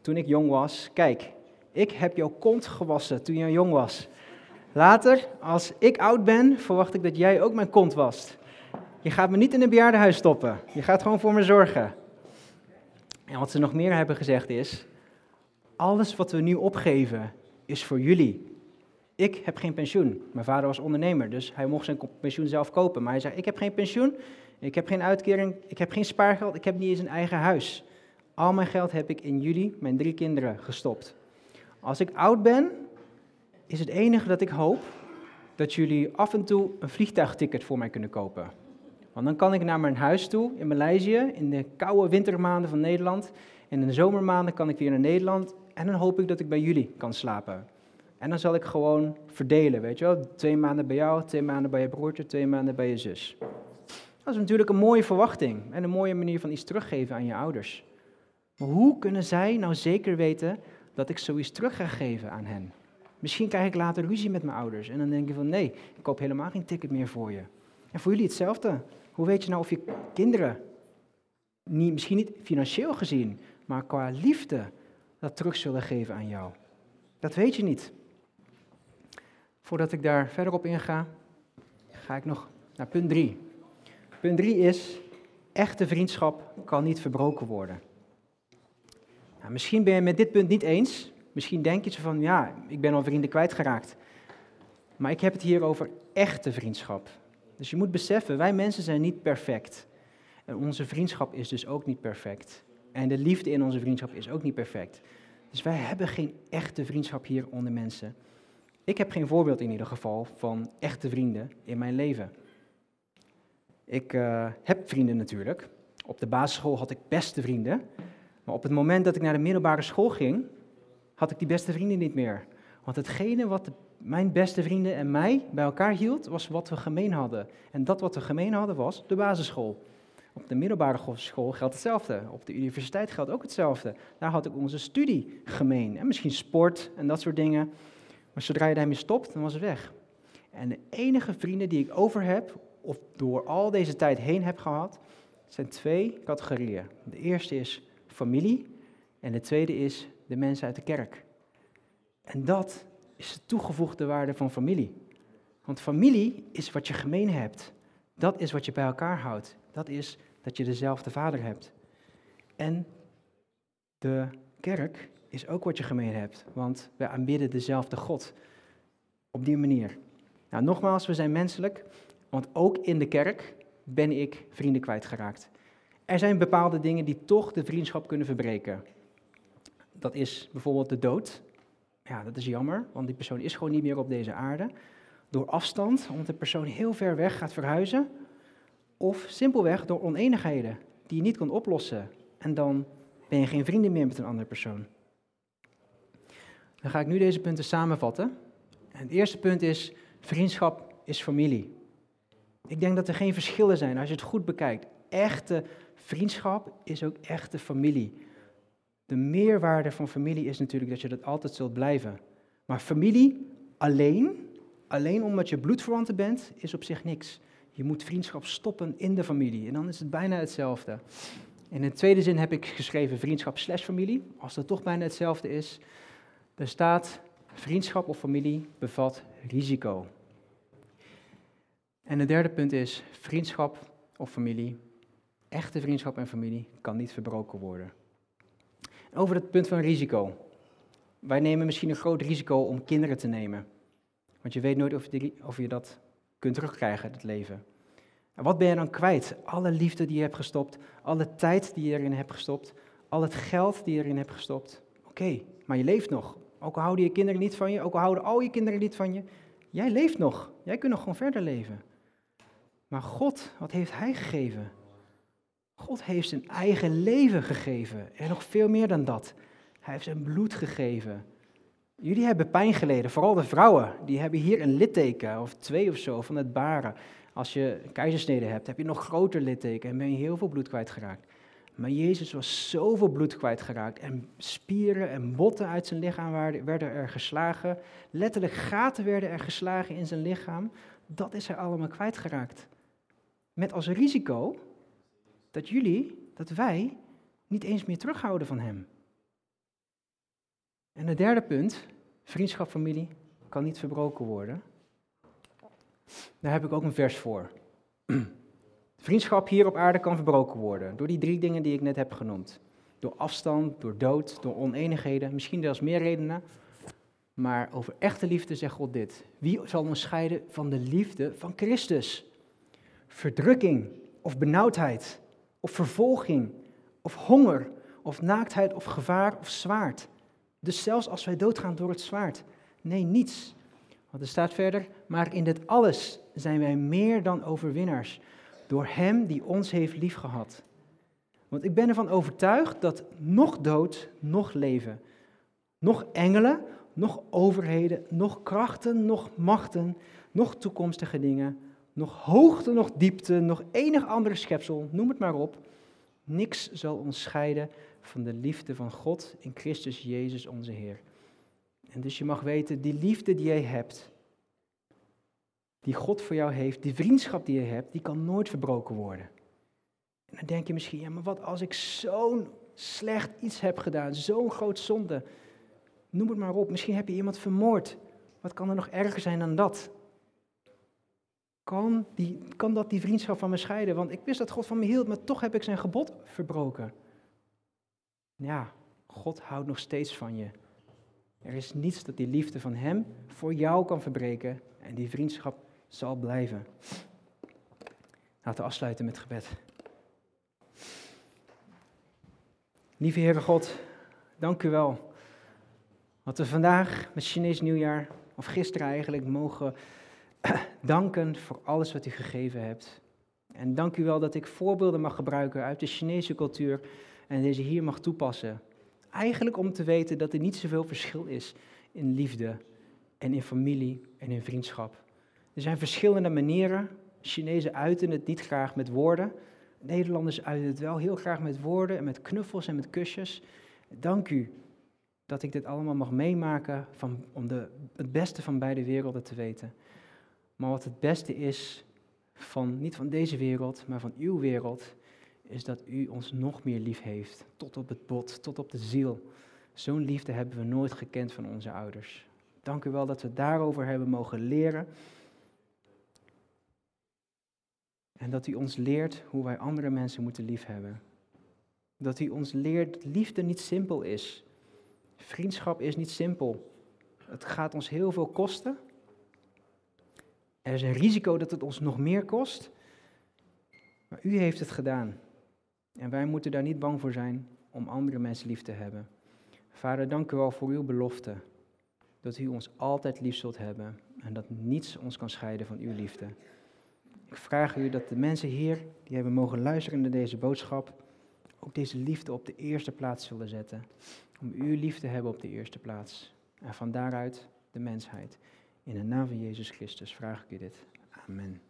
toen ik jong was, kijk, ik heb jouw kont gewassen toen je jong was. Later, als ik oud ben, verwacht ik dat jij ook mijn kont wast. Je gaat me niet in een bejaardenhuis stoppen. Je gaat gewoon voor me zorgen. En wat ze nog meer hebben gezegd is: alles wat we nu opgeven is voor jullie. Ik heb geen pensioen. Mijn vader was ondernemer, dus hij mocht zijn pensioen zelf kopen. Maar hij zei: Ik heb geen pensioen, ik heb geen uitkering, ik heb geen spaargeld, ik heb niet eens een eigen huis. Al mijn geld heb ik in jullie, mijn drie kinderen, gestopt. Als ik oud ben, is het enige dat ik hoop dat jullie af en toe een vliegtuigticket voor mij kunnen kopen. Want dan kan ik naar mijn huis toe in Maleisië, in de koude wintermaanden van Nederland. En in de zomermaanden kan ik weer naar Nederland. En dan hoop ik dat ik bij jullie kan slapen. En dan zal ik gewoon verdelen, weet je wel. Twee maanden bij jou, twee maanden bij je broertje, twee maanden bij je zus. Dat is natuurlijk een mooie verwachting en een mooie manier van iets teruggeven aan je ouders. Maar hoe kunnen zij nou zeker weten dat ik zoiets terug ga geven aan hen. Misschien krijg ik later ruzie met mijn ouders en dan denk je van nee, ik koop helemaal geen ticket meer voor je. En voor jullie hetzelfde. Hoe weet je nou of je kinderen, niet, misschien niet financieel gezien, maar qua liefde, dat terug zullen geven aan jou? Dat weet je niet. Voordat ik daar verder op inga, ga ik nog naar punt 3. Punt 3 is, echte vriendschap kan niet verbroken worden. Nou, misschien ben je met dit punt niet eens. Misschien denk je van, ja, ik ben al vrienden kwijtgeraakt. Maar ik heb het hier over echte vriendschap. Dus je moet beseffen, wij mensen zijn niet perfect. En onze vriendschap is dus ook niet perfect. En de liefde in onze vriendschap is ook niet perfect. Dus wij hebben geen echte vriendschap hier onder mensen. Ik heb geen voorbeeld in ieder geval van echte vrienden in mijn leven. Ik uh, heb vrienden natuurlijk. Op de basisschool had ik beste vrienden. Maar op het moment dat ik naar de middelbare school ging, had ik die beste vrienden niet meer. Want hetgene wat mijn beste vrienden en mij bij elkaar hield, was wat we gemeen hadden. En dat wat we gemeen hadden was de basisschool. Op de middelbare school geldt hetzelfde. Op de universiteit geldt ook hetzelfde. Daar had ik onze studie gemeen. En misschien sport en dat soort dingen. Maar zodra je daarmee stopt, dan was het weg. En de enige vrienden die ik over heb, of door al deze tijd heen heb gehad, zijn twee categorieën. De eerste is familie. En de tweede is de mensen uit de kerk. En dat is de toegevoegde waarde van familie. Want familie is wat je gemeen hebt. Dat is wat je bij elkaar houdt. Dat is dat je dezelfde vader hebt. En de kerk is ook wat je gemeen hebt, want we aanbidden dezelfde God. Op die manier. Nou, nogmaals, we zijn menselijk, want ook in de kerk ben ik vrienden kwijtgeraakt. Er zijn bepaalde dingen die toch de vriendschap kunnen verbreken. Dat is bijvoorbeeld de dood. Ja, dat is jammer, want die persoon is gewoon niet meer op deze aarde. Door afstand, omdat de persoon heel ver weg gaat verhuizen. Of simpelweg door oneenigheden die je niet kon oplossen. En dan ben je geen vrienden meer met een andere persoon. Dan ga ik nu deze punten samenvatten. En het eerste punt is, vriendschap is familie. Ik denk dat er geen verschillen zijn als je het goed bekijkt. Echte vriendschap is ook echte familie. De meerwaarde van familie is natuurlijk dat je dat altijd zult blijven. Maar familie alleen, alleen omdat je bloedverwanten bent, is op zich niks. Je moet vriendschap stoppen in de familie en dan is het bijna hetzelfde. In de tweede zin heb ik geschreven vriendschap slash familie, als dat toch bijna hetzelfde is. Er staat vriendschap of familie bevat risico. En het derde punt is vriendschap of familie, echte vriendschap en familie kan niet verbroken worden. Over het punt van risico. Wij nemen misschien een groot risico om kinderen te nemen. Want je weet nooit of je, of je dat kunt terugkrijgen, het leven. En wat ben je dan kwijt? Alle liefde die je hebt gestopt, alle tijd die je erin hebt gestopt, al het geld die je erin hebt gestopt. Oké, maar je leeft nog. Ook al houden je kinderen niet van je, ook al houden al je kinderen niet van je, jij leeft nog. Jij kunt nog gewoon verder leven. Maar God, wat heeft Hij gegeven? God heeft zijn eigen leven gegeven en nog veel meer dan dat. Hij heeft zijn bloed gegeven. Jullie hebben pijn geleden, vooral de vrouwen. Die hebben hier een litteken of twee of zo van het baren. Als je keizersnede hebt, heb je nog groter litteken en ben je heel veel bloed kwijtgeraakt. Maar Jezus was zoveel bloed kwijtgeraakt en spieren en botten uit zijn lichaam werden er geslagen. Letterlijk gaten werden er geslagen in zijn lichaam. Dat is er allemaal kwijtgeraakt. Met als risico dat jullie, dat wij, niet eens meer terughouden van Hem. En het derde punt, vriendschap, familie, kan niet verbroken worden. Daar heb ik ook een vers voor. Vriendschap hier op aarde kan verbroken worden door die drie dingen die ik net heb genoemd. Door afstand, door dood, door oneenigheden, misschien zelfs meer redenen. Maar over echte liefde zegt God dit. Wie zal ons scheiden van de liefde van Christus? Verdrukking of benauwdheid of vervolging of honger of naaktheid of gevaar of zwaard. Dus zelfs als wij doodgaan door het zwaard. Nee, niets. Want er staat verder, maar in dit alles zijn wij meer dan overwinnaars door Hem die ons heeft liefgehad. Want ik ben ervan overtuigd dat nog dood, nog leven, nog engelen, nog overheden, nog krachten, nog machten, nog toekomstige dingen, nog hoogte, nog diepte, nog enig andere schepsel, noem het maar op, niks zal ons scheiden van de liefde van God in Christus Jezus onze Heer. En dus je mag weten, die liefde die jij hebt, die God voor jou heeft, die vriendschap die je hebt, die kan nooit verbroken worden. En dan denk je misschien, ja, maar wat als ik zo'n slecht iets heb gedaan, zo'n groot zonde, noem het maar op, misschien heb je iemand vermoord. Wat kan er nog erger zijn dan dat? Kan, die, kan dat die vriendschap van me scheiden? Want ik wist dat God van me hield, maar toch heb ik zijn gebod verbroken. Ja, God houdt nog steeds van je. Er is niets dat die liefde van Hem voor jou kan verbreken en die vriendschap zal blijven. Laten we afsluiten met gebed. Lieve Heere God, dank u wel. Wat we vandaag met Chinees nieuwjaar, of gisteren eigenlijk, mogen danken voor alles wat u gegeven hebt. En dank u wel dat ik voorbeelden mag gebruiken uit de Chinese cultuur en deze hier mag toepassen. Eigenlijk om te weten dat er niet zoveel verschil is in liefde en in familie en in vriendschap. Er zijn verschillende manieren. Chinezen uiten het niet graag met woorden. Nederlanders uiten het wel heel graag met woorden en met knuffels en met kusjes. Dank u dat ik dit allemaal mag meemaken van, om de, het beste van beide werelden te weten. Maar wat het beste is, van, niet van deze wereld, maar van uw wereld, is dat u ons nog meer lief heeft. Tot op het bot, tot op de ziel. Zo'n liefde hebben we nooit gekend van onze ouders. Dank u wel dat we daarover hebben mogen leren. En dat u ons leert hoe wij andere mensen moeten liefhebben. Dat u ons leert dat liefde niet simpel is. Vriendschap is niet simpel. Het gaat ons heel veel kosten. Er is een risico dat het ons nog meer kost. Maar u heeft het gedaan. En wij moeten daar niet bang voor zijn om andere mensen lief te hebben. Vader, dank u wel voor uw belofte. Dat u ons altijd lief zult hebben en dat niets ons kan scheiden van uw liefde. Ik vraag u dat de mensen hier die hebben mogen luisteren naar deze boodschap, ook deze liefde op de eerste plaats zullen zetten. Om uw liefde te hebben op de eerste plaats. En van daaruit de mensheid. In de naam van Jezus Christus vraag ik u dit. Amen.